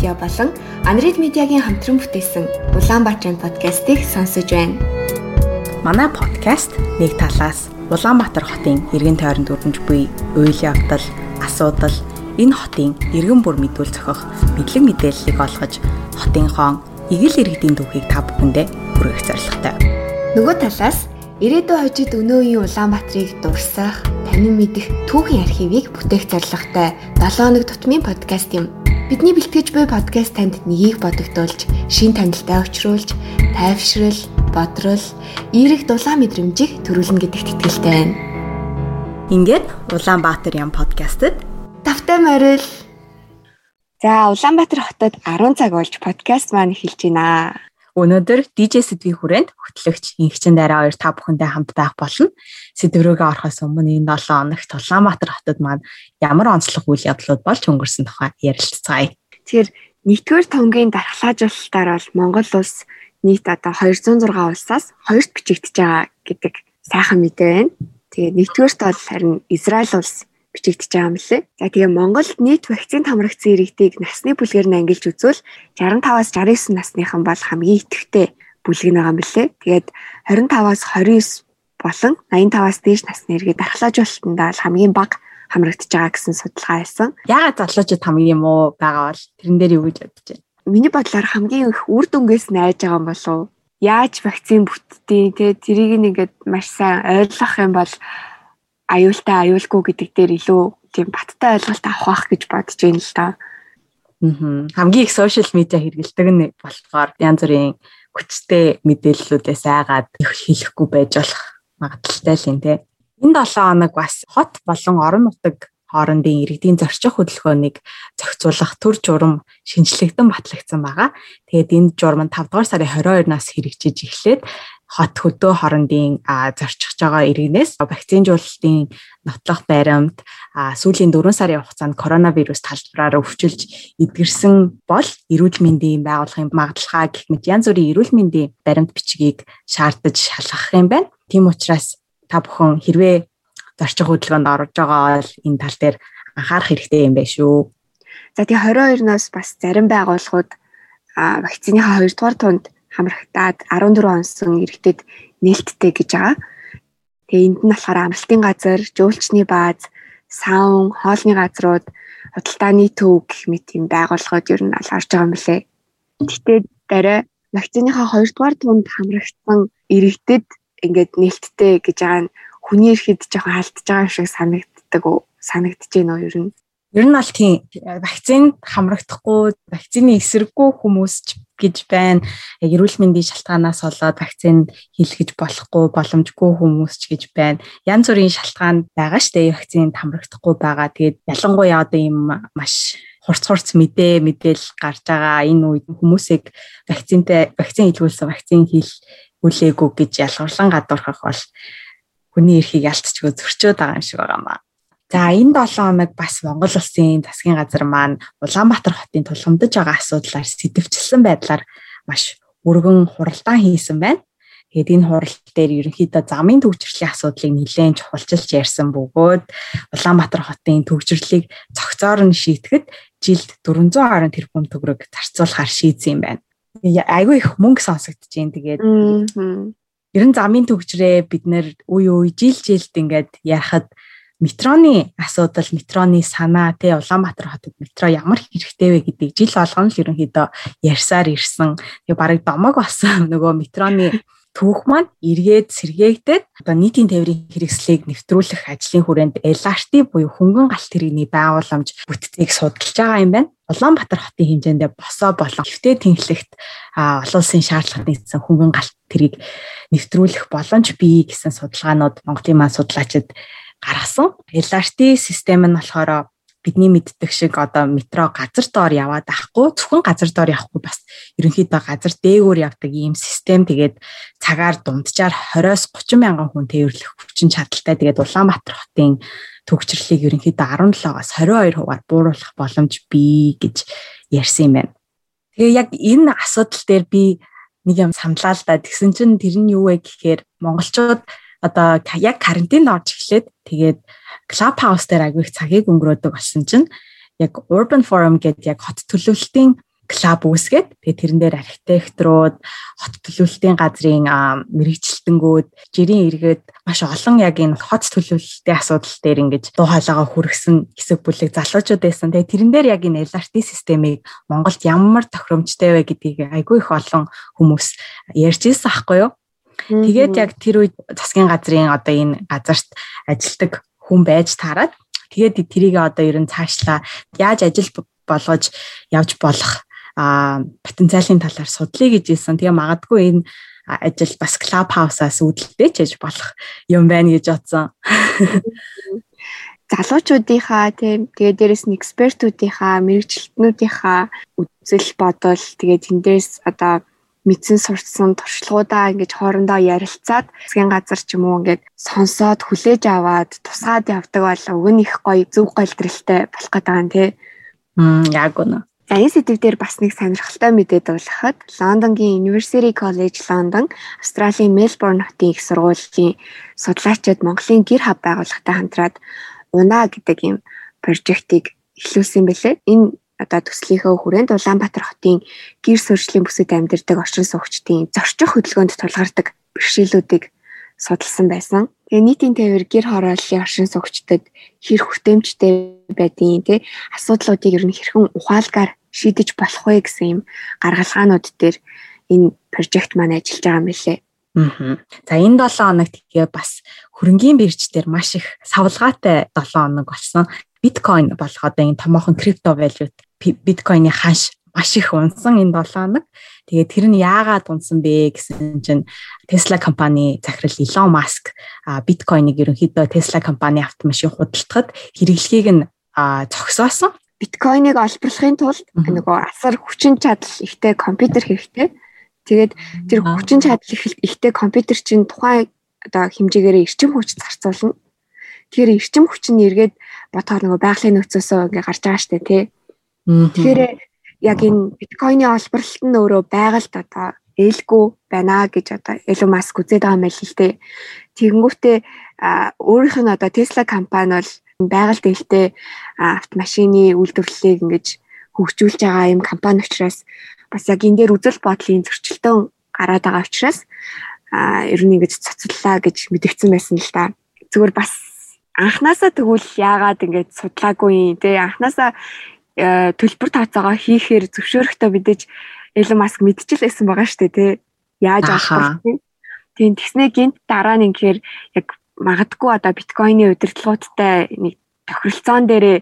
Медиа болон Анрид медиагийн хамтран бүтээсэн Улаанбаатарын подкастыг сонсож байна. Манай подкаст нэг талаас Улаанбаатар хотын иргэн тойронд өрнөж буй үйл явдал, асуудал, энэ хотын иргэн бүр мэдүүл зохих мэдлэг мэдээллийг олгож хотынхон эгэл иргэдийн түүхийг та бүхэндээ хүргэх зорилготой. Нөгөө талаас ирээдүйн хожид өнөө үеийн Улаанбаатарыг дурсах, танин мэдэх түүхийн архивыг бүтээх зорилготой 7 хоног тутмын подкаст юм. Бидний бэлтгэж буй подкаст танд нёгийг бодогдуулж, шин танилтаа өчрүүлж, тайвшрал, бодрол, эерэг дулаан мэдрэмжийг төрүүлнэ гэдэгт итгэлтэй байна. Ингээд Улаанбаатар ям подкастт тавтай морил. За Улаанбаатар хотод 10 цаг болж подкаст маань эхэлж байна. Өнөөдөр DJ сэдвийн хүрээнд хөтлөгч Инхчин дараа хоёр та бүхэндээ хамт байх болно. Сэдврөөгөө орохоос өмнө энэ 7 хоногт Улаанбаатар хотод маань ямар онцлог үйл явдлууд болж өнгөрсөн тухай ярилцгаая. Тэгэхээр нэгдүгээр тонгийн дархлаажуулалтаар бол Монгол улс нийт одоо 206 улсаас хоёрт бичигдэж байгаа гэдэг сайхан мэдээ байна. Тэгээд нэгдүгээрт бол харин Израиль улс бичигдэж байгаа юм лээ. За тэгээ Монголд нийт вакцинд хамрагдсан иргэдийг насны бүлгээр нь ангилж үзвэл 65-аас 69 насныхан бол хамгийн идэвхтэй бүлэг нь байгаа юм лээ. Тэгээд 25-аас 29 болон 85-аас дээш насны иргэд дархлаажуулалтанд бол хамгийн бага хамрагдаж байгаа гэсэн судалгаа байсан. Яагаад залуучууд хамгийн юм уу байгаа бол тэрэн дээр юу гэж бодож байна? Миний бодлоор хамгийн их үр дүнгээс найж байгаа юм болов уу? Яаж вакцин бүтдээ тэгээ тэрийг нэгээд маш сайн ойлгох юм бол аюултай аюулгүй гэдэг дээр илүү тийм баттай ойлголт авах гэж бодож байна л да. Аа. Хамгийн их сошиал медиа хэрэгэлдэг нь болохоор янз бүрийн хүчтэй мэдээллүүдээс айгаад хэлэхгүй байж болох магадaltaй л юм те. Энэ 7 хоног бас хот болон орон нутаг хоорондын иргэдийн зорчих хөдөлгөөнийг зохицуулах төр журам шинжлэгдэн батлагдсан байгаа. Тэгээд энэ журам нь 5 дугаар сарын 22-наас хэрэгжиж эхлээд хот хөдөө хоорондын зорчихж байгаа иргэнээс вакцинжуулалтын нотлох баримт сүүлийн 4 сарын хугацаанд коронавирус талбараар өвчилж эдгэрсэн бол эрүүл мэндийн байгууллагын магадлалаа гэх мэт янз бүрийн эрүүл мэндийн баримт бичгийг шаардаж шалгах юм байна. Тийм учраас та бүхэн хэрвээ зорчих хөдөлгөөнд орж байгаа бол энэ тал дээр анхаарах хэрэгтэй юм байна шүү. За тэгээ 22-наас бас зарим байгууллагууд вакциныхаа 2 дугаар тунд хамрагтаад 14 онсон иргэдэд нээлттэй гэж байгаа. Тэгээ энд нь болохоор амралтын газар, жуулчны бааз, саун, хоолны газрууд, худалдааны төв гэх мэт юм байгууллагууд ер нь алгарч байгаа юм лээ. Гэтэ дараа вакциныхаа 2 дугаар тунд хамрагдсан иргэдэд ингээд нээлттэй гэж байгаа нь хүний эрхэд жоохон халтж байгаа шиг санагддаг уу? Санагдаж байна уу ер нь? Ер нь бол тийм вакцинд хамрагдахгүй, вакцины эсрэггүй хүмүүс ч гэж байна. Яг эрүүл мэндийн шалтгаанаас болоод вакцин хийлгэж болохгүй боломжгүй хүмүүс ч гэж байна. Янз бүрийн шалтгаан байгаа штэ вакцинд хамрагдахгүй байгаа. Тэгээд ялангуяа одоо ийм маш хурц хурц мэдээ мэдээл гарч байгаа энэ үед хүмүүсийг вакцинтай вакцин хийлгүүлсэн вакцин хийл үлээгүй гэж ялгарлан гадуурхах бол хүний эрхийг ялцчихгүй зөрчөөд байгаа юм шиг байгаа маа. За энэ 7 хоног бас Монгол улсын засгийн газар маань Улаанбаатар хотын тулгамдж байгаа асуудлаар сэтвчилсэн байдлаар маш өргөн хуралдаан хийсэн байна. Тэгээд энэ хурал дээр ерөнхийдөө замын төвчрлийн асуудлыг нэлээд чухалчилж ярьсан бөгөөд Улаанбаатар хотын төвчрлийг цогцоор нь шийтгэхэд жилд 410 тэрбум төгрөг зарцуулахар шийдсэн юм байна. Айгүй их мөнгө сонсогдож байна. Тэгээд ер нь замын төвчрээ бид нэр үе үе жил жилд ингээд ярахад метроны асуудал, метроны санаа тий Улаанбаатар хотод метро ямар хэрэгтэй вэ гэдгийг жил болгоно л ерөнхийдөө ярьсаар ирсэн. Тэгээ барыг домог болсон нөгөө метроны түүх маань эргээд сэргээгдээд одоо нийтийн тээврийн хэрэгслийг нэвтрүүлэх ажлын хүрээнд LRT буюу хөнгөн галт тэрэгний байгууламж бүтцийг судалж байгаа юм байна. Улаанбаатар хотын хэмжээндээ босоо болон хөвтэй тэнхлэгт олон улсын шаардлагад нийцсэн хөнгөн галт тэргийг нэвтрүүлэх боломж бий гэсэн судалгаанууд Монголын маань судлаачид гаргасан. LRT систем нь болохоор бидний мэддэг шиг одоо метро газар доор яваад ахгүй зөвхөн газар доор явахгүй бас ерөнхийдөө газар дээгүүр явдаг ийм систем тэгээд цагаар дунджаар 20-оос 30 мянган хүн тээвэрлэх хүчин чадалтай тэгээд Улаанбаатар хотын төгсрлийг ерөнхийдөө 17-оос 22 хувиар бууруулах боломж бий гэж ярьсан юм байна. Тэгээ яг энэ асуудал дээр би нэг юм саналаа л да. Тэгсэн чинь тэр нь юу вэ гэхээр монголчууд одоо яг карантинд орж эхлээд тэгээд хаус дээр агүй их цагийг өнгөрөөдөг болсон чинь яг Urban Forum гэдэг яг хот төлөвлөлтийн клуб үүсгээд тэгээ тэрэн дээр архитекторууд, хот төлөвлөлтийн газрын мэрэгчлэлтэнгүүд, жирийн иргэд маш олон яг энэ хот төлөвлөлтийн асуудал дээр ингэж дуу хоолойгоо хүргэсэн хэсэг бүлэг залуучууд байсан. Тэгээ тэрэн дээр яг энэ LRT системийг Монголд ямар тохиромжтой вэ гэдгийг айгүй их олон хүмүүс ярьж ирсэн аахгүй юу? Тэгээд яг тэр үед засгийн газрын одоо энэ газарт ажилтдаг хүн байж таарад тэгээд тэрийг одоо ер нь цаашлаа яаж ажил болгож явж болох а потенциалын талаар судлаа гэж хэлсэн. Тэгээ магадгүй энэ ажил бас клуб хаусаас үүдэлтэй ч яж болох юм байна гэж бодсон. залуучуудынхаа тийм тэгээ дээрэс нь экспертүүдийнхаа мэрэгчлэтнүүдийнхаа үзэл бодол тэгээ тэндээс одоо мэдсэн сурцсан туршлагуудаа ингэж хоорондоо ярилцаад засгийн газар ч юм уу ингээд сонсоод хүлээж аваад тусгаад явдаг бол уг нь их гоё зөв голдрэлтэй болох гэдэг юм тий. Мм яг үнэ. За энэ сэдв дээр бас нэг сонирхолтой мэдээд болоход Лондонгийн University College London, Австралийн Melbourne хотын их сургуулийн судлаачид Монголын гэр хав байгууллагатай хамтраад Уна гэдэг юм прожектыг эхлүүлсэн бэлээ. Энэ одоо төслийнхөө хүрээнд Улаанбаатар хотын гэр сурчлын бүсэд амьдардаг орчин суугчдын зорчих хөдөлгөөнд тулгардаг бэрхшээлүүдийг судалсан байсан. Тэгээ нийтийн тээвэр гэр хорооллын оршин суугчдад хэр хүртээмжтэй байдیں۔ Тэ асуудлуудыг ер нь хэрхэн ухаалгаар шийдэж болох вэ гэсэн юм гаргалгаанууд дээр энэ прожект маань ажиллаж байгаа юм билээ. Аа. За энэ 7 хоног тэгээ бас хөрөнгийн бирж дээр маш их савлгаатай 7 хоног болсон. Биткойн болох одоо энэ томоохон крипто валют биткойны ханш маш их унсан энэ 7 хоног. Тэгээ тэр нь яагаад унсан бэ гэсэн чинь Tesla компани захирал Elon Musk биткойныг ерөнхийдөө Tesla компани автомашин худалдахад хэрэглэхийг нь зогсоосон биткойныг олборлохын тулд нөгөө асар хүчин чадал ихтэй компьютер хэрэгтэй. Тэгээд тэр хүчин чадал ихтэй компьютер чинь тухайн одоо хэмжээгээр эрчим хүч зарцуулна. Тэгэхээр эрчим хүч нь эргээд ботоор нөгөө байгалийн нөөцөөсөө ингээ гарч байгаа штэ тий. Тэгэхээр яг энэ биткойны олборлолт нь өөрөө байгальд одоо ээлгүй байна гэж одоо Elon Musk үзээд байгаа юм байл л дээ. Тэгэнгүүтээ өөрийнх нь одоо Tesla компани бол байгаль дэлтэй автомашины үйлдвэрлэлийг ингэж хөгжүүлж байгаа юм компани учраас бас яг энэ дээр үзэл бодлын зөрчилтөө гараад байгаа учраас ер нь ингэж цоцллаа гэж мэдгдсэн байсан л да. Зүгээр бас анханасаа тэгвэл яагаад ингэж судлаагүй те анханасаа төлбөр тооцоогоо хийхээр зөвшөөрөхдөө мэдээж Elon Musk мэдчихлээсэн байгаа шүү дээ те. Яаж авах вэ? Тийм тэгснэ гинт дараа нь ингэхээр яг магадгүй одоо биткойны удирдлагуудтай нэг тохиролцоон дээрээ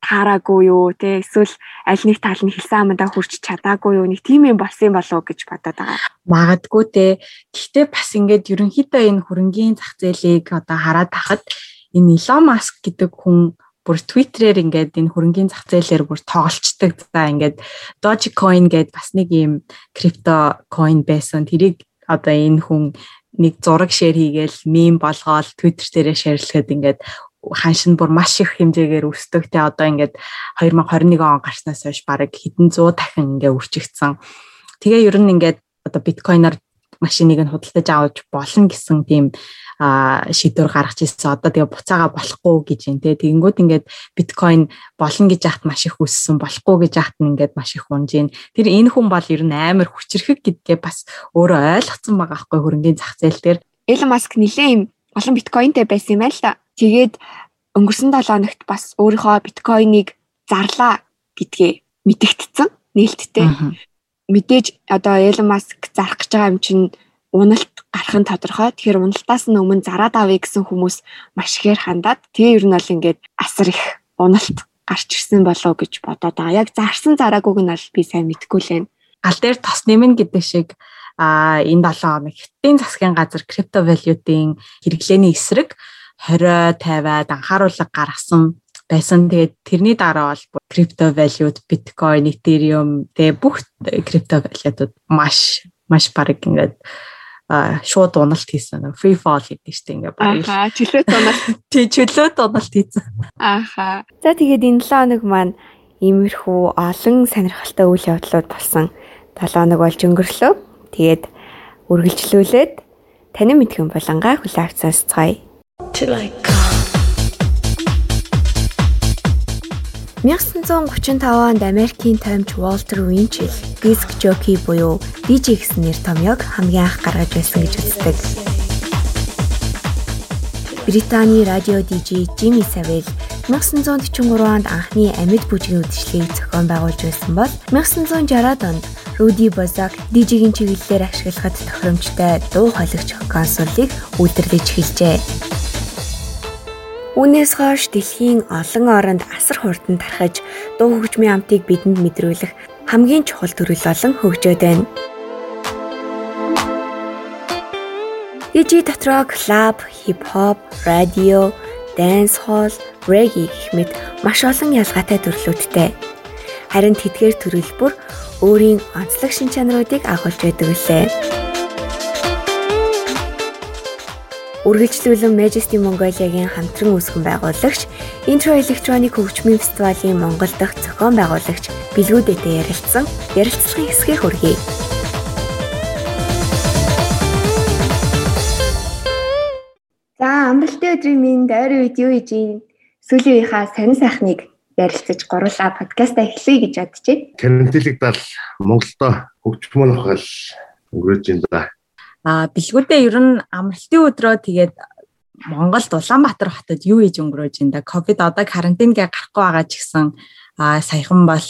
таараагүй юу те эсвэл аль нэг тал нь хэлсэн амандаа хүрч чадаагүй юу нэг тийм юм болсон болов гэж бодоод байгаа. Магадгүй те. Гэхдээ бас ингээд ерөнхийдөө энэ хөрөнгийн зах зээлийг одоо хараад тахад энэ Elon Musk гэдэг хүн бүр Twitter-ээр ингээд энэ хөрөнгийн зах зээлээр бүр тоглолцдог. За ингээд Dogecoin гэдэг бас нэг юм крипто coin байсан. Тэрийг одоо энэ хүн нэг зураг шеэр хийгээл мем болгоод Twitter дээрээ шеэрлэхэд ингээд ханш нь бүр маш их хэмжээгээр өсдөг. Тэ одоо ингээд 2021 он гарснаас хойш бараг хэдэн 100 дахин ингээд үржигдсэн. Тэгээ ер нь ингээд одоо биткойноор машиныг нь худалдаж авч болно гэсэн тийм шийдвэр гаргаж ирсэн. Одоо тэгээ буцаага болохгүй гэж юм те. Тэгэнгүүт ингээд биткойн болно гэж яхад маш их өссөн, болохгүй гэж яхад нь ингээд маш их унж ийн. Тэр энэ хүн бол ер нь амар хүчрэхэг гэдгээ бас өөрөө ойлгоцсон байгаа байхгүй хөрөнгөний зах зээл дээр. Elon Musk нэлээ юм олон биткойнтэй байсан юм байна л та. Тэгээд өнгөрсөн 7 хоногт бас өөрийнхөө биткойныг зарлаа гэдгээ мэдэгдсэн нээлттэй. Мэдээж одоо Elon Musk зарах гэж байгаа юм чинь уналт гарах нь тодорхой. Тэгэхээр уналтаас нь өмнө зараад авъя гэсэн хүмүүс маш ихээр хандаад тэгээ ер нь бол ингээд асар их уналт гарч ирсэн болов гэж бодоод байгаа. Яг зарсан зараагүйг нь бол би сайн мэдэхгүй л байна. Гал дээр тос нэмнэ гэдэг шиг а энэ 7 хоног хятадын засгийн газар крипто валютын хэрэглээний эсрэг 20 50-аад анхааруулга гаргасан байсан. Тэгээд тэрний дараа бол крипто валют, биткойн, этериум тэгээ бүх крипто валютууд маш маш бараг ингээд шууд уналт хийсэн. Free fall гэдэг чинь ингээ баг. Аа, чөлөөт уналт. Тий, чөлөөт уналт хийсэн. Ааха. За тэгээд энэ 7 хоног маань иймэрхүү олон сонирхолтой үйл явдлууд болсон 7 хоног болж өнгөрлөө. Тэгээд үргэлжлүүлээд танин мэдхэн булангаа хүлээ авч сонсцгоё. Till I 1935 онд Америкийн томч Walter Winchell диск жокей буюу DJ гэсэн нэр томьёог хамгийн анх гаргаж байсан гэж үздэг. Британий радио DJ Jimmy Savile 1943 онд анхны амьд бүжгийн үдшилийг зохион байгуулж байсан бол 1960-ад онд Rudy Bozak DJ-ийн чиглэлээр ашиглахад тохиромжтой дуу хойлогч консолыг үйлдвэрлэж эхэлжээ. Үүнээс хойш дэлхийн олон оронд асар хурдан тархаж дуу хөгжмийн амтыг бидэнд мэдрүүлэх хамгийн чухал төрөл болон хөгжөөд байна. DJ дотроо клуб, хип-хоп, радио, dance hall, reggae гэх мэт маш олон ялгаатай төрлүүдтэй. Харин тэдгээр төрөл бүр өөрийн онцлог шин чанаруудыг агуулж байдаг үлээ. Үргэлжлүүлэн Majesty Mongolia-гийн хамтран үүсгэн байгуулагч Intro Electronic хөгжмийн фестивалийн Монгол дахь зохион байгуулагч Билгүүдэтэй ярилцсан ярилцлагын хэсгийг хүргэе. За амралтын өдрийн минь дайрын үед юу хийж ийн сүүлийн үеийнхаа сонир сайхныг ярилцаж гурлаа подкаста эхлэе гэж байна. Карантинлэгдэл Монголдо хөгжмөн хол өнгөрөөж байна да. А бэлгүүдээ ер нь амралтын өдрөө тэгээд Монголд Улаанбаатар хотод юу хийж өнгөрөөж энэ да ковид одоо карантингээ гарахгүй байгаа ч гэсэн а саяхан бол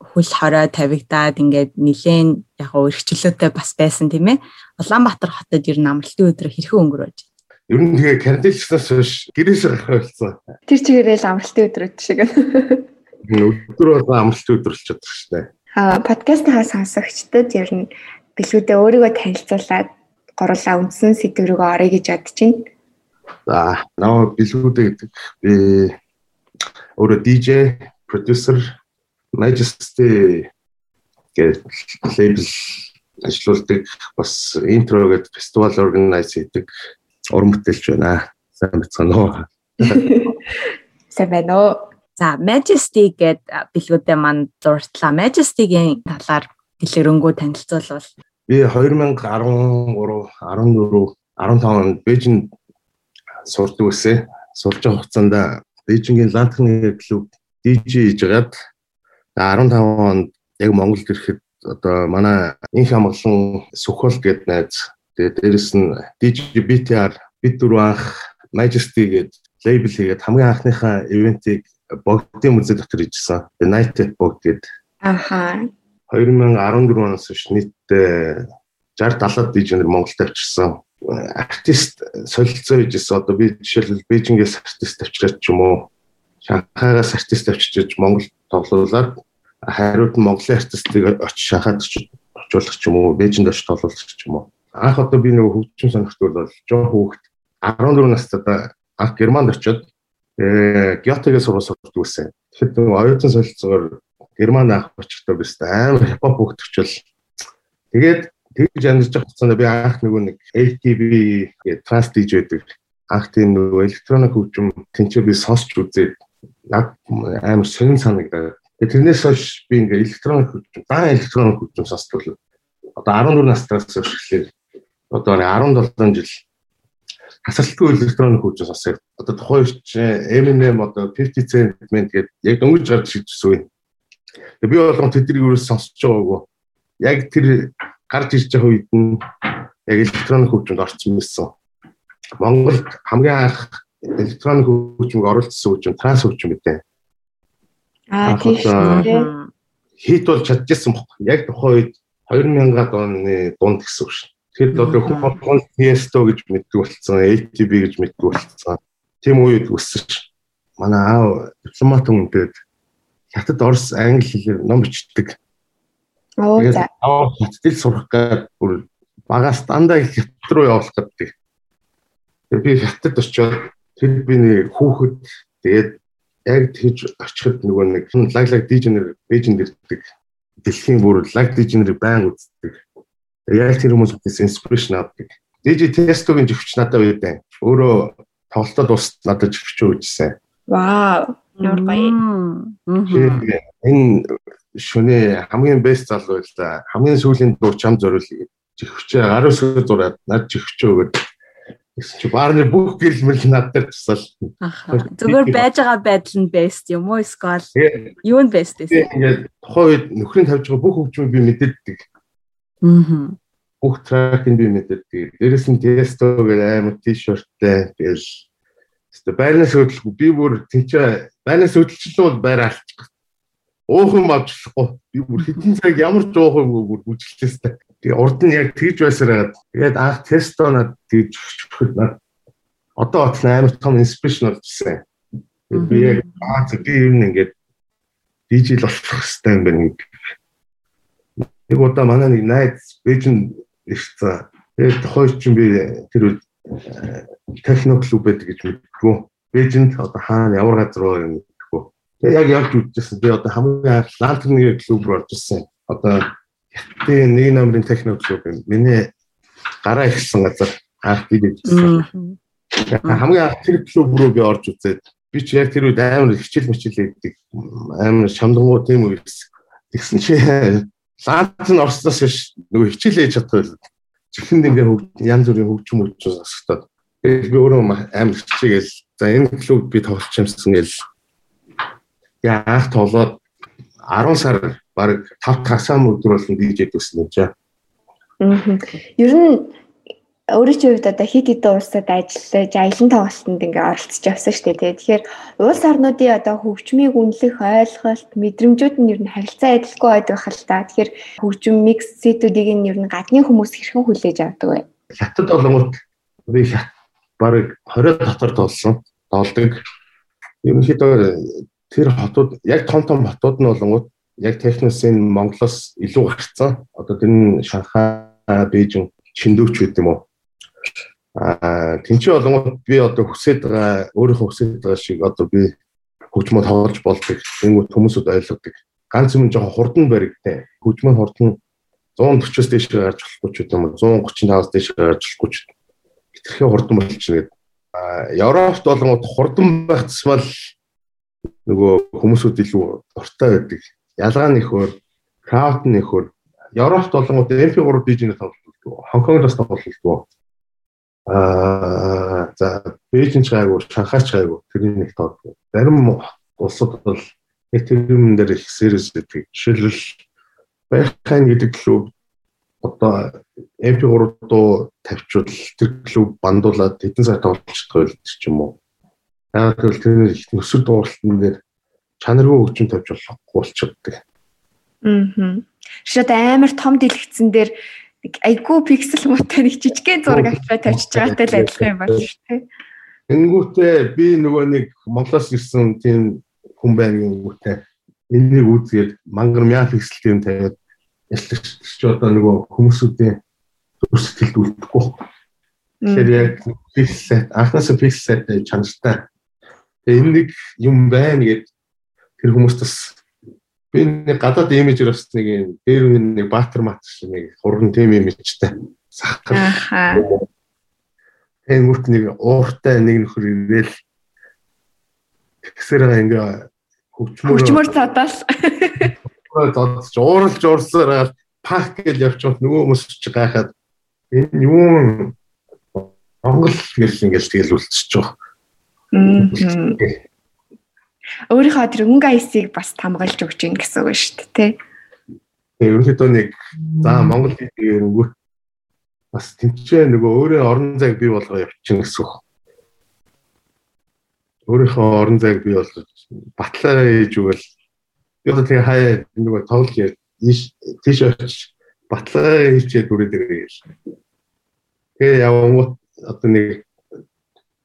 хөл хорой тавигдаад ингээд нилээн яг өргөчлөөтэй бас байсан тийм ээ. Улаанбаатар хотод ер нь амралтын өдрөө хэрхэн өнгөрөөж Ер нь тэгээ карантинлснаас хойш гэрээс гарах болсон. Тэр чигээрээ л амралтын өдрүүд шиг. Өдөр бол амралтын өдөр л ч чадах штэ. Аа подкастынхаа сонсогчдод ер нь бэлгүүдээ өөрийгөө танилцуулаад горлаа үндсэн сэдв рүү орё гэж бодож байна. За, нөө бэлгүүдээ гэдэг би өөрөө DJ, producer, majesty гэж лейбл ажиллаулдаг бас интро гэдэг фестивал органайз хийдэг уран бүтээлч байна. Сайн бацгаана уу? Сайн байна уу? За, Majesty гэдэг бэлгүүдээ манд дурдлаа. Majesty-гийн талаар дэлгэрэнгүй танилцуулбал Би 2013 14 15 онд Бээжинд сурдаг байсан. Сурж байгаа хугацаанд Бээжингийн Лантхны клуб DJ хийж байгаад 15 онд яг Монголд ирэхэд одоо манай инх амгалан Сүхол гэдэг найз тэгээ дээрэс нь DJ BTR бид дөрөв анх Majesty гэдэг лейбл хийгээд хамгийн анхныхаа ивентийг богдын музей дотор хийжсэн. The Night at Bog гэдэг. Ахаа 2014 оноос хойш нийтдээ 60 70 дижнер Монголд авчирсан. Артист солилцоо хийжсэн. Одоо би жишээлбэл Бээжингээс артист авчирч ч юм уу, Шанхайгаас артист авчирч Монголд тоглуулад хариуд нь Монголын артистыг очиж Шанхайд очиулах ч юм уу, Бээжинд очиж тоглуулах ч юм уу. Анх одоо би нэг хөгжим сонирхтол бол жоох хүүхэд 14 настай анх Германд очиод э Гётегийн сургууль сурдаг байсан. Тэгэхэд нэг оюутан солилцоогоор Герман анх очихдоо бист амар хипхоп хөгтөгчл. Тэгээд тэгж амьдарч байгаа хугацаанд би анх нөгөө нэг ATV гэдэг транс DJ гэдэг анх тийм нөгөө электроник хөгжим тэнцээ би сонсч үзээд над амар сонин санагдаад. Тэгээд тэрнээс хойш би ингээ электроник хөгжим, даан электроник хөгжим сонсдог. Одоо 14 настайгаас хойш эхлэв. Одоо 17 жил хасалтгүй электроник хөгжим сонсоод одоо тухайн үеч Eminem одоо 50 Cent гэдэг яг дөнгөж гарч байгаа үе Тэгээ би болгон тэднийг юу сонсож байгаагүй. Яг тэр гарч ирж байгаа үед нь яг электроник хөгжимд орсон байсан. Монголд хамгийн анх электроник хөгжмөд оролцсон хөгжим транс хөгжим гэдэг. Аа тийм хит бол чадчихсан баг. Яг тухайн үед 2000-аад оны дунд гэсэн үг шин. Тэгэхээр одоо хүн Tiesto гэж мэддэг болсон, ATB гэж мэддэг болсон. Тийм үед өссөн. Манай аав дипломат хүнтэй хятад орос англи хэлээр ном бичдэг. Оо за. Хятадд сурах гэдэг бүр их хятад руу явуулах гэдэг. Тэгээ би хятад очиод тэр би нэг хүүхэд тэгээд яг тэгж очиход нөгөө нэг лаг лаг дижнер бэжэнд ирдэг. Дэлхийн бүр лаг дижнерийг байн үздэг. Яг тэр хүмүүсээс инспирэшн авдаг. DJ тестогийн живч надад байдаа. Өөрөө тоглолтод ус надад живч өгчсэн. Вау. Ямар гоё. Энэ шөнө хамгийн бест залуу байлаа. Хамгийн сүүлийн дуу чам зориул гар үсгээ зураад над чихвчээ өгöd чи баарны бүх гэрэл мэрэл над дээр тусал. Зүгээр байж байгаа байдал нь best юм уу? Скол. Юу нь best вэ? Ингээд тухайн үед нөхрийн тавьж байгаа бүх хөгжмийг би мэддэг. Аа. Бүх тракийг би мэддэг. Дээрэс нь тесто гэх амар тишерттэй тэгэл Гэтэ байрнаас хөдөлгөө би бүр тийчээ байрнаас хөдөлчлөө бол байр алчих. Уухан авчлахгүй. Би бүр хэдэн цаг ямар ч уухан бүр бүжиглээстэй. Тэгээ урд нь яг тэгж байсараад тэгээд анх тестонод тэгж өгчөхөд над одоо батлан амар том инспирашн болчихсон. Би яг аа би юм ингээд дижитал болох хэрэгтэй юм байна. Нэг удаа манай нэг найз Бээжин ирсэн. Тэгээд хойч чинь би тэр үед техно клуб байдаг гэж мэдгүй. Бээжинд одоо хаана ямар газар вэ мэдгүй. Тэгээд яг явж үзчихсэн. Би одоо хамгийн анх Лантерны клуб руу орж ирсэн. Одоо Би нэг номерын техно клуб юм. Миний гараа ихсэн газар анх би дижсэн. Хамгийн анх тэр клуб руу би орж үзээд би ч яг тэр үед амар хичээл мичээл хийдэг. Амар шамдангуу тийм үү. Тэгсэн чи лаант нь орсноос биш нөгөө хичээл хийж чадвал чихэнд ингээ янз бүрийн хөгжим сонсогдоод тэгээд би өөрөө амар хичээгээл за энэ клуб би тоглож юмсан гэл яах тоглоод 10 сар баг 5 тасаам өдөр болсон DJ төсөн юм жаа. Аа. Ер нь өөрийн чинь хувьд одоо хит хитэн улсад ажиллаж аялан тоглолтод ингээ оролцож явсан шүү дээ. Тэгэхээр улс орнуудын одоо хөгжмийг үнэлэх ойлголт, мэдрэмжүүд нь ер нь харилцаа адилгүй байдаг хэл та. Тэгэхээр хөгжим микс сетүүдийг нь ер нь гадны хүмүүс хэрхэн хүлээж авдаг вэ? Хятад болгоомт би хят баг 20 дотор толсон. Толдог. Ерөнхийдөө тэр хотууд яг том том хотууд нь болонгууд яг техносын Монголоос илүү гарцсан. Одоо тэр нь Шанхай, Бээжин, Чиндүүч гэдэг юм уу? Аа тэнцээ болгоод би одоо хүсэж байгаа өөрийнхөө хүсэж байгаа шиг одоо би хөгжмөө тоглож болдог. Тэнгүүд хүмүүсүүд ойлгодог. Ганц юм жоохон хурдан баригтай. Хөгжмөө хурдан 140-оос дээш гарч болохгүй ч юм уу 135-аас дээш гарч болохгүй ч хэтэрхий хурдан болчихно гэдэг. Аа Европт болгоод хурдан байх тусмал нөгөө хүмүүсүүд илүү дуртай байдаг ялгаа нь их өөр, crowd нь их өөр. Европт болонгууд MP3 DJ-ээр тоглолдог. Хонконгоос тоглолдог. Аа за Бээжинч гайгүй, Шанхайч гайгүй тэрний нэг тоглолдог. Зарим улсууд бол тэр юм дээр их serious гэдэг. Жишээлбэл Байхайн гэдэг клуб одоо MP3 дуу тавьчвал тэр клуб бандуулаад хэдэн сар тоглолцдог байлт ч юм уу. Яг л тэр нөхцөл дууралтан дээр чанаргүй хөгжим тавьж болохгүй болчихдог. Аа. Шууд амар том дэлгэцэн дээр айгүй пиксел муутай нэг жижигхэн зураг авчраа тавьчихж байгаатай л адилхан юм байна шүү дээ. Тэнгүүтээ би нөгөө нэг Монголоос ирсэн тийм хүн байна гингүүтээ энийг үзгээд мангар мяа пиксел тийм тавиад ялчч одоо нөгөө хүмүүсүүдийн зүсгэлд үлдэхгүй. Тэгэхээр яг пиксел анхнаасаа пиксел чанартай. Энэ нэг юм байна гэд тэр хүмүүст бас би нэг гадаад имижэр бас нэг дээр нэг баатар мат шиг нэг хурдан тим имижтэй сахар. Ахаа. Тэнгүүт нэг ууртай нэг нөхөр ирээл тэгсээр ингээ хөгжмөр хөгжмөр цадаал. Додч ууралж уурсаар пак гэж явчихвал нөгөө хүмүүс чи гайхаад энэ юу Монгол гэл ингээл тэгэл үлдчихэж байгаа. Өөрийнхөө тэр өнгө айсыг бас тамгалж өгч ийн гэсэн үг шүү дээ тий. Тэгээ ерөнхийдөө нэг за Монгол хэлээр өнгө бас тэнцээ нөгөө өөрийн орон зайг бий болгоо явчихна гэсэн үг. Өөрийнхөө орон зайг бий болгож батлаа хийж өгвөл би одоо тэгээ хаяа нөгөө тоглож тийш очиж батлаа хийчээ дүрээ дээрээ. Тэгээ явангууд одоо нэг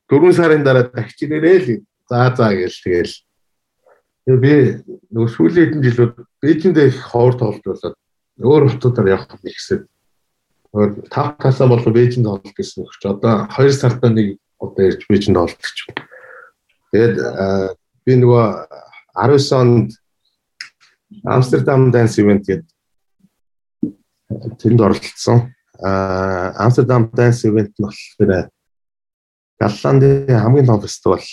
дөрвөн сарын дараа дахиж ирээрээ л за за гээл тэгэл Тэгээ би нөгөө сүүлийн хэдэн жилүүд Бээжиндээ их ховор тоглолт болоод өөр хотуудаар явах ихсэд тав тасаа болоо Бээжинд тоглолт гэсэн өгч одоо 2 сарда нэг одоо ирж Бээжинд тоглолт гэж. Тэгээд би нөгөө 19 онд Амстердам Dance Event гэдэг тэнд оролцсон. Аа Амстердам Dance Event нь болохоор Голландын хамгийн том фестивал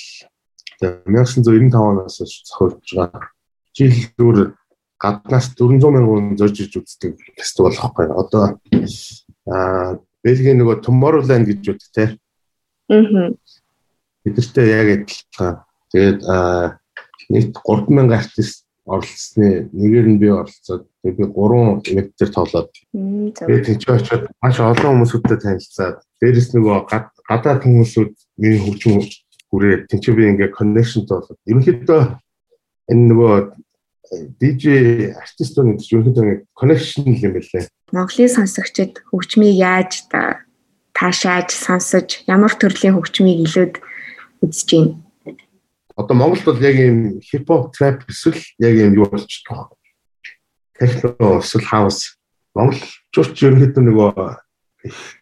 1995 оноос зохиолж байгаа. Жил зүгээр гаднаас 400 мянган зорж иж үздэг фестивал болохгүй. Одоо аа Бельгийн нөгөө Tomorrowland гэж үүдэг те. Аа. Бидэртээ яг адилхан. Тэгээд нийт 3000 артист оролцсны нэгээр нь би оролцоод тэгээд би 3 ивент дээр тоглоод. Тэгээд тийч очоод маш олон хүмүүсүүдтэй танилцаад дээрэс нөгөө гадаад хүмүүсүүд миний хөгжим хүрээ тийч би ингээ коннекшнтэй болоод ерөнхийдөө энэ нөгөө DJ артистууд гэж ерөнхийдөө connection юм байлээ. Монголын сонсогчид хөгжмийг яаж таашааж сонсож ямар төрлийн хөгжмийг илүүд үзэж байна? Одоо Монголд бол яг ийм хипхоп, трап эсвэл яг ийм юу байгаа. Техно эсвэл хаус. Монголчууд ерөнхийдөө нөгөө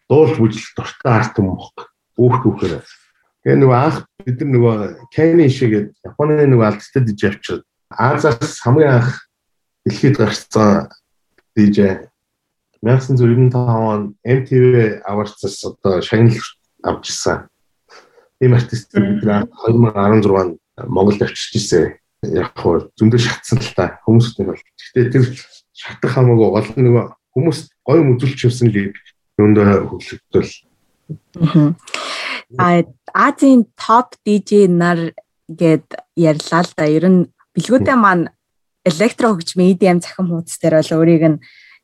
дуулж бүжил дуртай арт юм баг. Бүх түүхээр. Тэгээ нөгөө анх бид нар нөгөө Кани шиг Японы нөгөө алдтай диж авчирд Азаас хамгийн анх дэлхийд гарсан DJ 1995 он MTV Awards-аас одоо шагнал авчихсан. Ийм артист бид 2016 онд Монголд авчирч ирсэн. Яг хөө зөндөө шатсан л та хүмүүстэй бол. Гэхдээ тэр шатах хамаагүй гол нөгөө хүмүүс гоё үзүүлч юмсан л юундаа хөглөгдөл. Аа Азийн топ DJ нар гэд ярьлаа л да. Ер нь бэлгүүдээ маань электро хөгжмийн EDM захин хуудас дээр бол өөрийг нь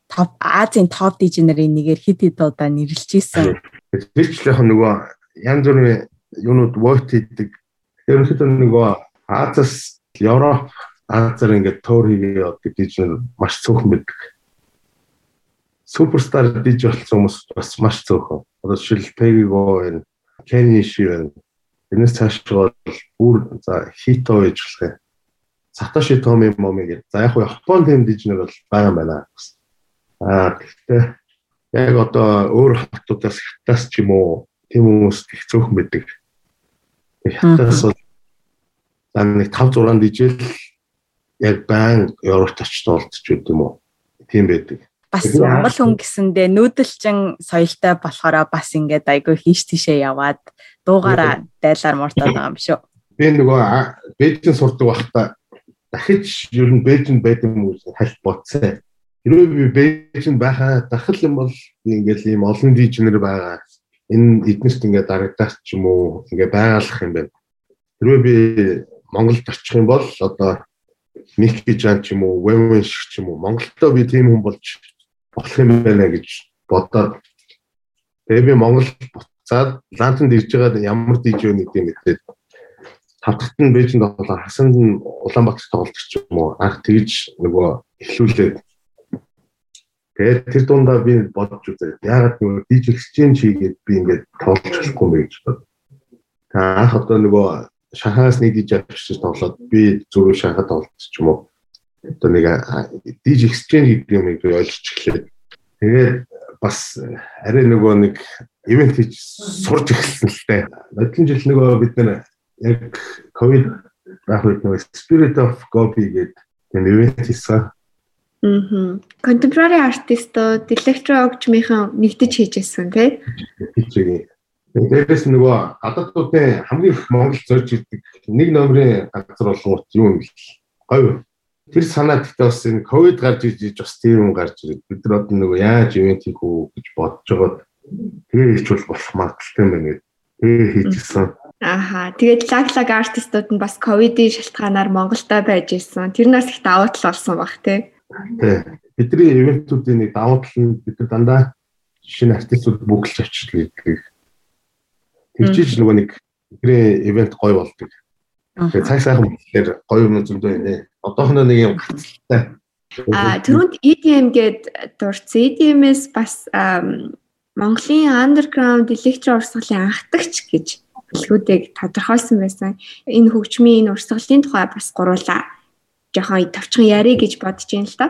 топ Азийн топ дижнерийн нэгээр хит хит удаа нэрлэж исэн. Тэр ч яг нөгөө янз бүрийн юунууд войт хийдэг. Ерөнхийдөө нөгөө Азаас Европ Азар ингээд туур хийгээ явдаг дижнер маш цөөхөн байдаг. Суперстар диж болсон хүмүүс бас маш цөөхөн. Одоо жишээл Pegigo энэ Kenny Shi энэс цааш бол бүр за хито байж болох юм Сатоши Томи Моми гэдэг. За яг хуу Япон тэм дижнер бол байгаа юм байна. Аа гэхдээ яг одоо өөр хотуудаас хятаас ч юм уу тэм хүмүүс их цөөхөн байдаг. Хятаас бол за нэг 5 6 дижэл яг байн Европт очиж үт юм уу. Тийм байдаг. Бас Монгол хүн гэсэндээ нүүдэлчин соёлтой болохоор бас ингээд айгүй хийш тийшээ яваад дуугаараа дайлаар мууртаад байгаа юм шүү. Би нөгөө Бээжин сурдаг байхдаа дахиж ер нь Бээжинд байдаг юм уу хальт бодсон. Хэрвээ би Бээжинд байхаа дахил юм бол ингээл ийм олон дижнер байгаа. Энэ эднэрт ингээд дарагдах ч юм уу ингээ байгалах юм байна. Хэрвээ би Монголд очих юм бол одоо Ники Жан ч юм уу, Вэвэн шиг ч юм уу Монголдоо би тийм хүн болж болох юм байна гэж бодоод тэгээ би Монголд буцаад Лантанд ирж байгаа ямар дижэ нэг тийм мэдээд тавтагт нь Бээжинд болоо хасанд нь Улаанбаатар тоглолт ч юм уу анх тэгж нөгөө эхлүүлээд тэгээд тэр дундаа би бодож үзээ. Яагаад нөгөө диж exchange хийгээд би ингээд тоглож болохгүй бэ гэж бод. Та анх одоо нөгөө шахаас нэг диж авчиж тоглоод би зүрх шахаад тоглолт ч юм уу. Одоо нэг диж exchange гэдэг юмыг ойлгож эхлээд тэгээд бас арай нөгөө нэг ивент хийж сурж эхэлсэн л дээ. Нодлон жил нөгөө бид нэр яг ковид байх үед нэг Spirit of Gobi гэдэг тийм ивент хийсэн. Мм. Contemporary artistууд электро огжмынхан нэгдэж хийжсэн тий. Хийжээ. Дээрээс нөгөө гадаадуудын хамгийн их Монгол зорж ирдэг нэг номерын газар болгоот юу юм бэ? Говь. Тэр санаа гэхдээ бас энэ ковид гарч иж бас тийм юм гарч ирээд бид нар одоо нөгөө яаж ивент хийх үү гэж бодож байгаа. Тэгээ хийчихвэл болох магадaltaй юм байна. Тэгээ хийчихсэн. Ааха. Тэгээд лаглаг артистууд нь бас ковидын шалтгаанаар Монголдо байж исэн. Тэр нас их давуу тал болсон баг тий. Тий. Бидний ивентүүдийн нэг давуу тал нь бид нар дандаа шинэ артистууд бүгэлж авчирдаг гэдэг. Тэгжиж нөгөө нэг бидний ивент гоё болдог. Тэгээд цаг сайхан болохоор гоё юм зөндөө байна. Одоохоно нэг юм гацалтай. А түрүүнд EDM гээд дурдсан. EDM-с бас Монголын underground электро урсгалын анхдагч гэж бэлгүүдийг тодорхойлсон байсан. Энэ хөгжмийн энэ урсгалын тухай бас гуруула жоохон товчхон ярих гэж бодож байна л да.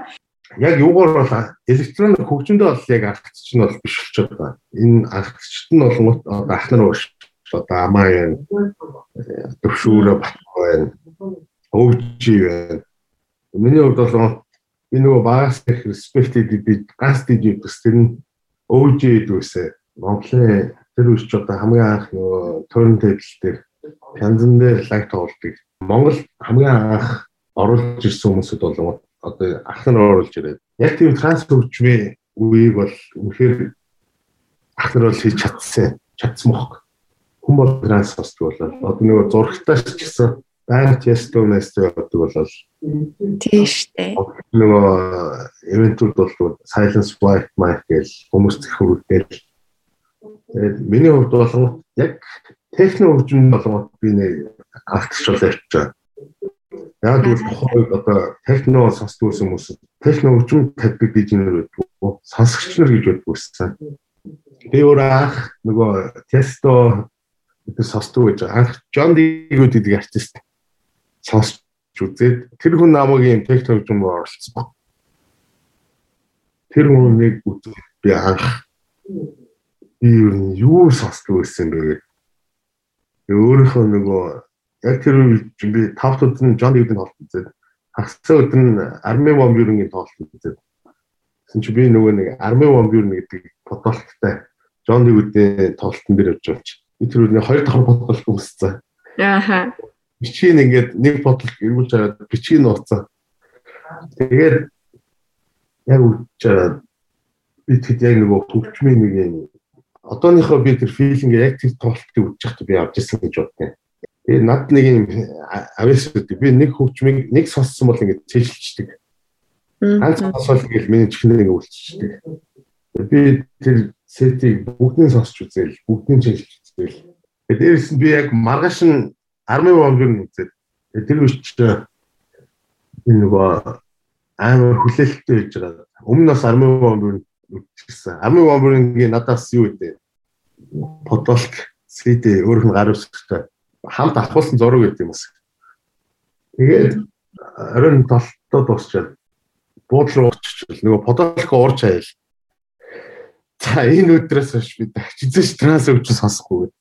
Яг юугаар бол электрон хөгжмөндөө бол яг аргач нь бол биш болчиход байна. Энэ аргачт нь бол одоо ах нар ууш одоо амаа байна. Төвшөөрө батгүй байна. Байна. Миний хувьд бол би нөгөө багаас их респектэд би ганц диж өгс тэр нь өвжид үсэ Монголын тэр үеч одоо хамгийн анх нөгөө turntable дээр пянзан дээр лайв тоглолтыг Монгол хамгийн анх оруулж ирсэн хүмүүсүүд бол одоо ах нар оруулж ирээд яг тийм транс хөгжмийн үеийг бол үнэхээр ах нар бол хийж чадсан чадсан мөх. хүн болгоноос сонсдог болол одоо нөгөө зурагтаас ч гэсэн баян тесто мэстэ явдаг болол тийш үү. Нөгөө ивентүүд бол silence white mic гэж хүмүүс зөвхөрүүлдэг. Тэгээд миний хувьд бол яг техно хөгжим болгоод би нэг артчлал явчихсан. Яг л тухайд одоо техно сонсдог хүмүүс техно хөгжим тавьдаг дижнер байдгүй. Сонсогч нар гэж байсан. Би өөр анх нөгөө тесто гэдэг сонсдог гэж анх John Deere гэдэг артист сонсч үзээд тэр хүн намайг юм техно хөгжмөөр оролцсон. Тэр хүнийг үзээд би анх би юу сонсдог байсан бэ гэдэг өөрийнхөө нөгөө яг тэр үед би тавт өдөр нь Джон Дэвидийн тоглолт үзээд хагасаа өдөр нь Арми Вамбюрингийн тоглолт үзээд гэсэн чи би нөгөө нэг Арми Вамбюрин гэдэг подолттой Джон Дэвидийн тоглолтын дээр явж байгаа чи би тэр үний хоёр дахь подолт үзсэн. Ааха. Бичгийн ингээд нэг подолт эргүүлж аваад бичгийн нууцсан. Тэгээд яг үуч би тэгэд яг нөгөө хөгжмийн нэг юм одооныхоо би тэр филинг яг тэр тоглолтыг үзэж байхдаа би авч ирсэн гэж боддیں۔ Тэгээ над нэг юм авьяас үүдээ би нэг хөгжмийг нэг сонссон бол ингэ цэжилчдэг. Ганц сонсвол ингээл миний чихнээ ингэ үлччихдэг. Би тэр сетийг бүгдийг сонсч үзээл, бүгдийг цэжилж үзээл. Тэгээ дээрээс нь би яг маргааш нь 10 вамбыг үзээд тэр үеч энэ нөгөө амар хүлээлттэй байж байгаа. Өмнө нь бас 10 вамбыг үзчихсэн. Ами Вамбурингийн надаас юу гэдэг подолк CD өөрөх нь гар үсгтэй хамт авахулсан зураг гэдэг юм бас. Тэгээд оройн толтоо дуусчаад буудлын руу оччихвол нөгөө подолк уурч аял. За энэ өдрөөс хойш би дахиж транс өгч сонсохгүй.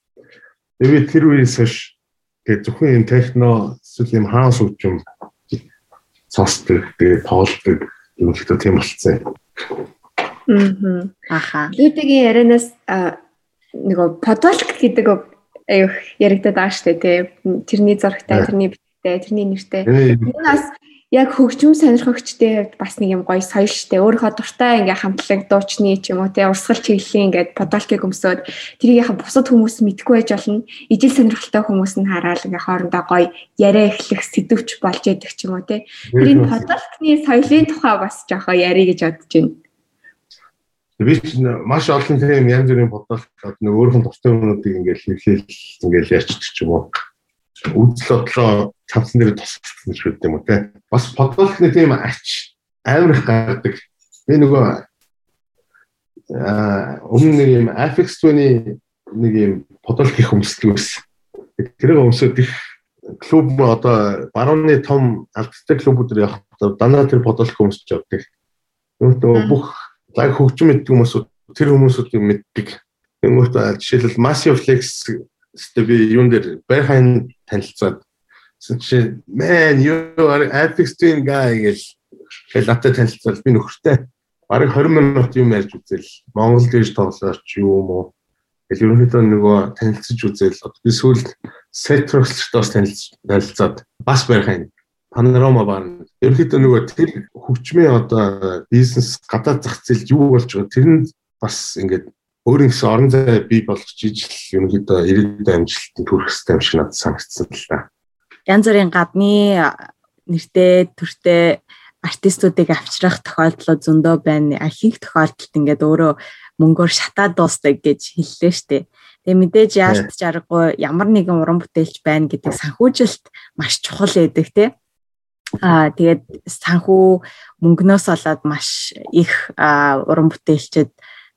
Тэгээд тэр үеэс хойш тэгээд зөвхөн юм техно эсвэл юм хаанс үгчм сонсдог тэгээд тоглодог юм ихтэй тийм болцсон. Аа. Аха. Лүдэгийн ярианаас нөгөө подолк гэдэг аюух яригдаад байгаа штэ тий. Тэрний зурагтай, тэрний биттэй, тэрний нэртэй. Энэ бас яг хөгжим сонирхогчтой бас нэг юм гоё соёл штэ. Өөрөө дуртай ингээ хамтлаг дуучны ч юм уу тий урсгал чиглэлийн ингээд подолкийг өмсөөд тэрийг яхаа бусад хүмүүс мэдгүй байж болно. Ижил сонирхолтой хүмүүс нь хараад ингээ хоорондоо гоё яриа эхлэх сэдвч болж яддаг ч юм уу тий. Тэр энэ подолкны соёлын тухай бас жоохоо ярих гэж бодож байна. Би маш олон тийм янз бүрийн бодлол нэг өөрхөн тустай хүмүүсийг ингээл нэглээл ингээл ярьчих ч юм уу. Үзэл бодлоо цавсан дээр тусалсан ч гэдэг юм уу те. Бас бодлолны тийм ач амар их гардаг. Би нөгөө аа өмнө нэг юм Afix-ны нэг юм бодлол хийх өмсдөг байсан. Тэрийг өмсөд их клуб одоо барууны том алдтай клубүүд явах дандаа тэр бодлол өмсөж явдаг. Өөртөө бүх лайк хөгжим мэддэг хүмүүс тэр хүмүүсүүдийг мэддэг. Тэнгүүт жишээлбэл Massive Flex гэдэг би юун дээр байхайн танилцаад чи man you are Apex Twin guy гэж тэгэл надад танилцвал би нөхөртэй бараг 20 минут юм ярьж үзэл Монгол дэж тоглооч юм уу тэгэл ерөнхийдөө нөгөө танилцж үзэл би сүүлд Setrox-тоос танилцаад бас байхайн панорама байна. Ерөнхийдөө нөгөө тэр хөгжмийн одоо бизнес гадаад зах зээлд юу болж байгаа тэр нь бас ингээд өөрийн гэсэн орон зай бий болгож ижил ерөнхийдөө ирээдүйн амжилтанд хүрэх хэрэгтэй юм шиг надад санагдсан л да. Янз бүрийн гадны нэртэй төртэй артистуудыг авчрах тохиолдлууд зөндөө байна. Ихэнх тохиолдолд ингээд өөрөө мөнгөөр шатаад дуустдаг гэж хэллээ штэ. Тэгээ мэдээж яалтч аргагүй ямар нэгэн уран бүтээлч байна гэдэг санхүүжилт маш чухал байдаг тий. Аа тэгээд санхүү мөнгнөөс болоод маш их уран бүтээлчд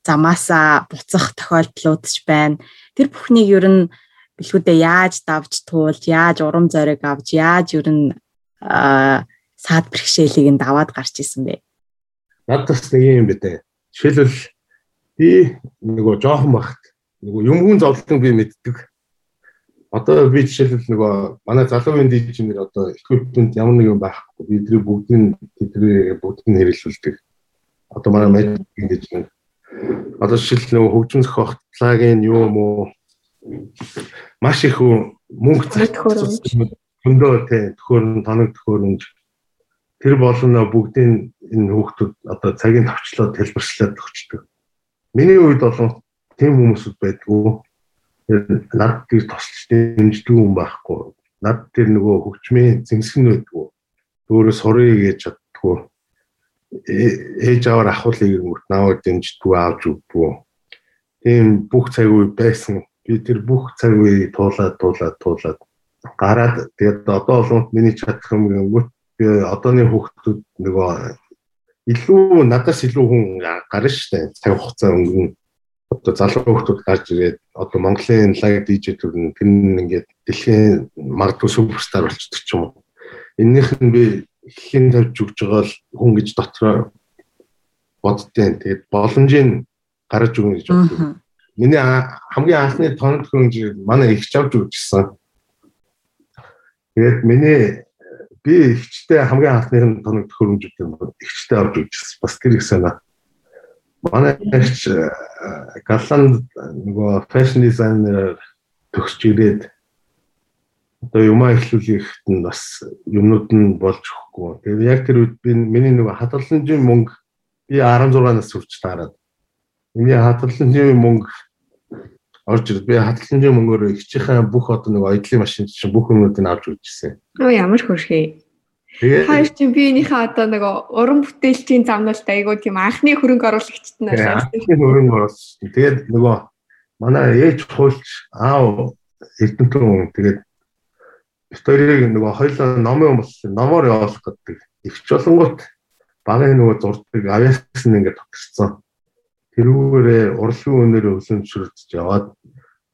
замаасаа буцах тохиолдлууд ч байна. Тэр бүхнийг ер нь бэлгүүдээ яаж давж туулж, яаж урам зориг авч, яаж ер нь саад бэрхшээлийг нь даваад гарч исэн бэ? Надад бас нэг юм битээ. Жишээлбэл би нөгөө жоохон бахт нөгөө юмгүн зовлон би мэддэг одоо би жишээлбэл нөгөө манай залуучууд дижнер одоо equipment ямар нэг юм байхгүй бидний бүгдийг тэдний бүгдийг хэрэглүүлдэг. Одоо манай медиа дижнер одоо жишээл нөгөө хөгжим зохиох плагин юу юм уу маш их мөнгө зөндөө тий төхөөрөм тоног төхөөрөмж тэр болно бүгдийн энэ хүүхдүүд одоо цагийн төвчлөө тэлбэрчлээд өгчдөг. Миний үед бол тийм хүмүүсүүд байдгүй над тэр тусалж дэмждэг юм байхгүй. Над тэр нөгөө хөгжмийн зэмсэг нь байдгүй. Өөрөө сурыг гэж чаддгүй. Ээж аваар ахуулыг мөрт наваа дэмждэггүй аавж өгдөггүй. Тийм бүх цаг үе байсан. Би тэр бүх цаг үе туулаад туулаад туулаад гараад тэгээд одоо болон миний чадах юм гингүүт би одооны хүүхдүүд нөгөө илүү надаас илүү хүн гарна штэ цаг хугацаа өнгөрнө одоо залуу хүмүүс гарч ирээд одоо Монголын лайв DJ төрн тэр нь ингээд дэлхийн магадгүй суперстар болчихдог ч юм. Эннийх нь би хэн тавьж өгж байгаа л хүн гэж дотроо боддیں۔ Тэгээд боломжийг гаргаж өгнө гэж боддог. Миний хамгийн анхны тоног хөрөнгө манай их чавж өгчихсэн. Тэгээд миний би ихчтэй хамгийн анхны тоног хөрөнгө өгдөг ихчтэй авч өгчихсэн. Бас тэр их санаа манай ихч э, Галланд нөгөө фэшн дизайнер төгсч ирээд одоо юмаа эхлүүлэхэд нь бас юмнууд нь болж өгөхгүй. Тэгээд яг тэр үед би миний нөгөө хадгаламжийн мөнгө би 16 нас хүрч таарад. Миний хадгаламжийн мөнгө орж ирд би хадгаламжийн мөнгөөр ихчийнхээ бүх одоо нөгөө оюутлын машин чинь бүх юмнуудыг авч үзчихсэн. Оо ямар хөрхий. Хоёр чинь биенийхээ одоо нэг уран бүтээлчийн замналт айгуу тийм анхны хөрөнгө оруулагчт нь байна. Анхны хөрөнгө оруулагч. Тэгээд нөгөө манай ээж хуульч аав эрдэнтэн тэгээд историйг нөгөө хоёлоо номын болсон номоор явуулах гэдэг. Игч болонгот багын нөгөө зурдаг авиасан ингээд тогтсон. Тэрүүгээрээ урлагийн өнөр өвлөмжшөрдөж яваад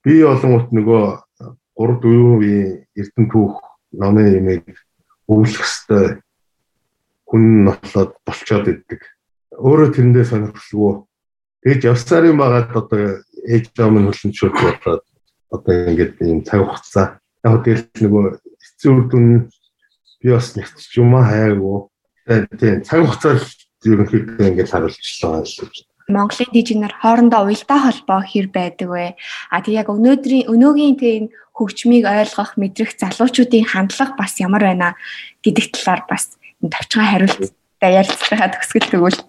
би болонгот нөгөө 3 4 үеийн эрдэнэ түүх номын имийг өвлөх хэвээр хүн нь болоод болцоод идэг. Өөрөө тэрэндээ сонирхолгүй. Тэгж явсаар юм байгаад одоо ээж аав минь хөлнчүүд болоод одоо ингээд ийм цаг хугацаа. Яг тэгэл нөгөө эцсийн үр дүн би бас нэгч юм хаяагүй. Тийм цаг хугацаа ерөнхийдөө ингээд харуулчихлаа л гэж. Монголын дижинер хоорондоо уялдаа холбоо хэр байдаг вэ? А тэг яг өнөөдрийн өнөөгийн тийм хөгжмийг ойлгох, мэдрэх залуучуудын хандлага бас ямар байна гэдэг талаар бас энэ тавчхан хариулттай ярилцлагаа төгсгөл тэгвэл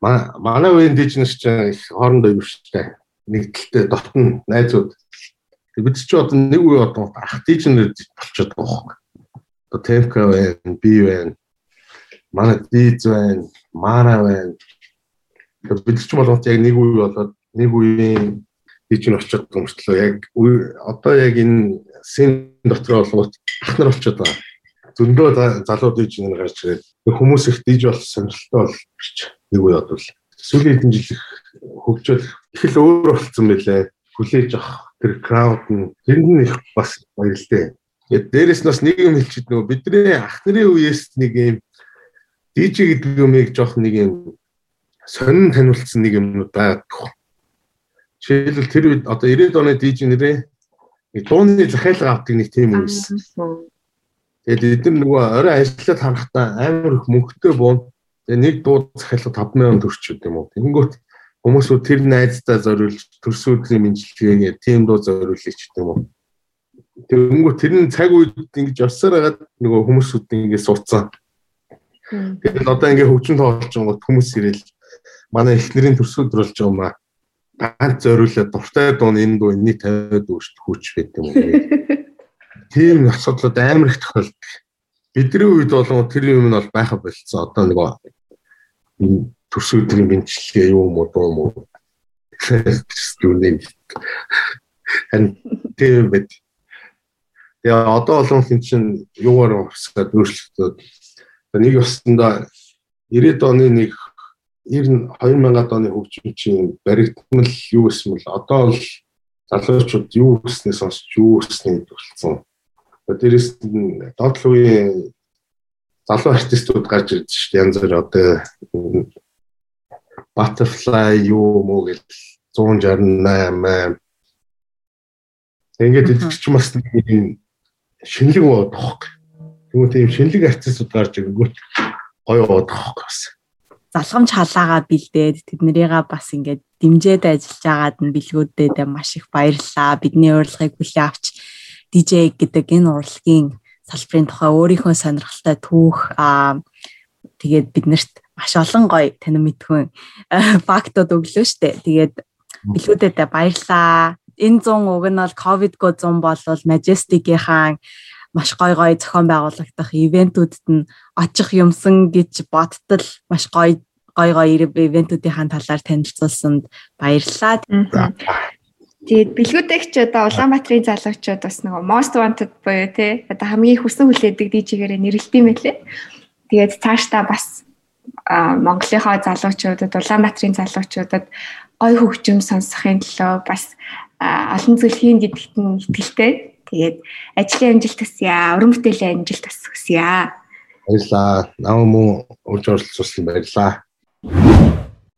манай үеийн дижнес ч их хоорондоо юу штэ. Нэг талтай дотн найзууд. Бид ч одоо нэг үе одоо ах дижнер болчиход байгаа хөө. Одоо темка байна, би байна. Манай диз байна, мара байна. Бид ч болгоомж яг нэг үе болоод нэг үеийн хийж нь очиод өмчлөө яг одоо яг энэ син дотор болгоод ах нар болчиход байгаа. Зөндөө залууд хийж нэг гарч ирээд хүмүүс их диж бол сонирхолтой бол бич нэг үе бодвол сүүлийн хэдэн жил хөгжөөл их л өөр болсон байлээ. Хүлээж авах тэр крауд нь тэнд нь их бас баярлалаа. Тэгээд дээрэс нь бас нэг юм хэлчихэд нөгөө бидний ах нарын үеэс нэг юм DJ гэдэг юмыг жоох нэг юм сонин таниулсан нэг юмнууд байгаа Жишээлбэл тэр үед одоо 90-ад оны DJ нэрээ дууны захиалга авдаг нэг тийм юм байсан. Тэгээд эдгээр нөгөө орой ажиллаад харахтаа амар их мөнгөтэй буун. Тэгээд нэг дуу захиалга 5000 төгрөч юм уу. Тэнгүүт хүмүүсүүд тэр найздаа зориулж төрсөдлийн мэдлэгээ тийм дуу зориулж ч юм уу. Тэнгүүт тэр нь цаг үед ингэж явсаар хагаад нөгөө хүмүүсүүд ингэ суудсан. Тэгээд одоо ингэ хөгжин тоолж байгаа хүмүүс ирэл манай эхнэрийн төрсөд болж байгаа юм аа ганц зориулаад дуртай дуун энэ дуу энэний 50 дүүшт хүч байт юм уу. Тийм асуудлууд амар их тохиолддог. Бидний үед болон тэр юм нь бол байха болцсон. Одоо нэг төрс өдрийн бэнчлэгээ юу юм уу дуу уу. Юунэ. Хэн тийм байт. Тэгээ одоо болон хин чин юугаар усгаад өөрчлөлтөд нэг ёстонда 90-ад оны нэг 90 2000-ад оны хөгжимчийн баригдмал юу гэсэн бол одоо л залуучууд юу гэснээ сонсч юу гэснээ болсон. Дээрээс нь доотлын үеийн залуу артистууд гарч ирж шүү дээ. Янз бүр одоо Butterfly юу муу гэл 168 Ингээд идэгч бас нэг шинэлэг бодох. Тэгмээ тийм шинэлэг артистууд гарч ирэнгүүт гоё бодох гэсэн залгамж халаагаа бэлдээд тэднэрийгээ бас ингээд дэмжээд ажиллаж байгаад нь бэлгүүдэд маш их баярлалаа. Бидний урилгыг хүлээн авч DJ гэдэг энэ урлагийн салбарын тухай өөрийнхөө сонирхолтой түүх аа тэгээд биднэрт маш олон гоё танин мэдхүйн фактууд өглөө штэ. Тэгээд Билгүүдэд баярлаа. Энэ 100 уг нь бол ковидго 100 болвол Majestic-ийн маш гой гой зохион байгуулагдах ивентүүдэд нь очих юмсан гэж бодтол маш гой гой гой ивентүүдийн талаар танилцуулсанд баярлалаа. Тэгээд бэлгүүдэгч одоо Улаанбаатарын залуучууд бас нөгөө most wanted буюу те одоо хамгийн хүсэн хүлээдэг дижигээр нэрлэлт юм байлээ. Тэгээд цаашдаа бас Монголынхоо залуучуудад Улаанбаатарын залуучуудад ой хөгжим сонсохын төлөө бас олон зүйл хийн гэдэгт нь итгэлтэй. Тэгээд ажлын амжилт төсөё. Уран бүтээлийн амжилт төсөё. Баярлаа. Намаа мөн урьж оролцуулсан баярлаа.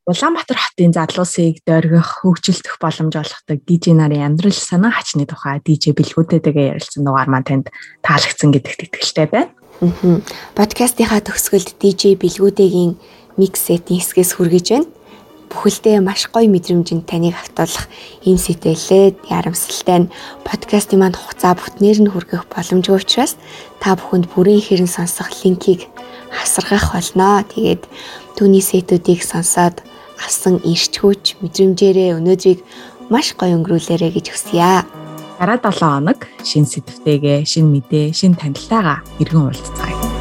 Улаанбаатар хотын залуусыг дөргих хөгжилтөх боломж олгодог DJ нарын амьдрал санаа хачны тухай DJ бэлгүүдэтэйгээ ярилцсан дугаар маань танд таалагдсан гэдэгт итгэлтэй байна. Подкастынхаа төгсгөлд DJ бэлгүүдэгийн микс сетийн хэсгээс хүргэж байна. Бүхэлдээ маш гоё мэдрэмжинд таныг автуулах ийм сэтэлээд ярамсалтай нь подкастын маань хугацаа бүтнээр нь хүргэх боломжгүй учраас та бүхэнд бүрэн хэрэн сонсох линкийг хасаргах болно. Тэгээд түүний сетүүдийг сонсоод авсан ирчгүүч мэдрэмжээрээ өнөөдрийг маш гоё өнгөрүүлээрэ гэж хүсье. Дараа 7 хоног шин сэдвтэйгээ, шин мэдээ, шин танилтайгаа иргэн уулзцаая.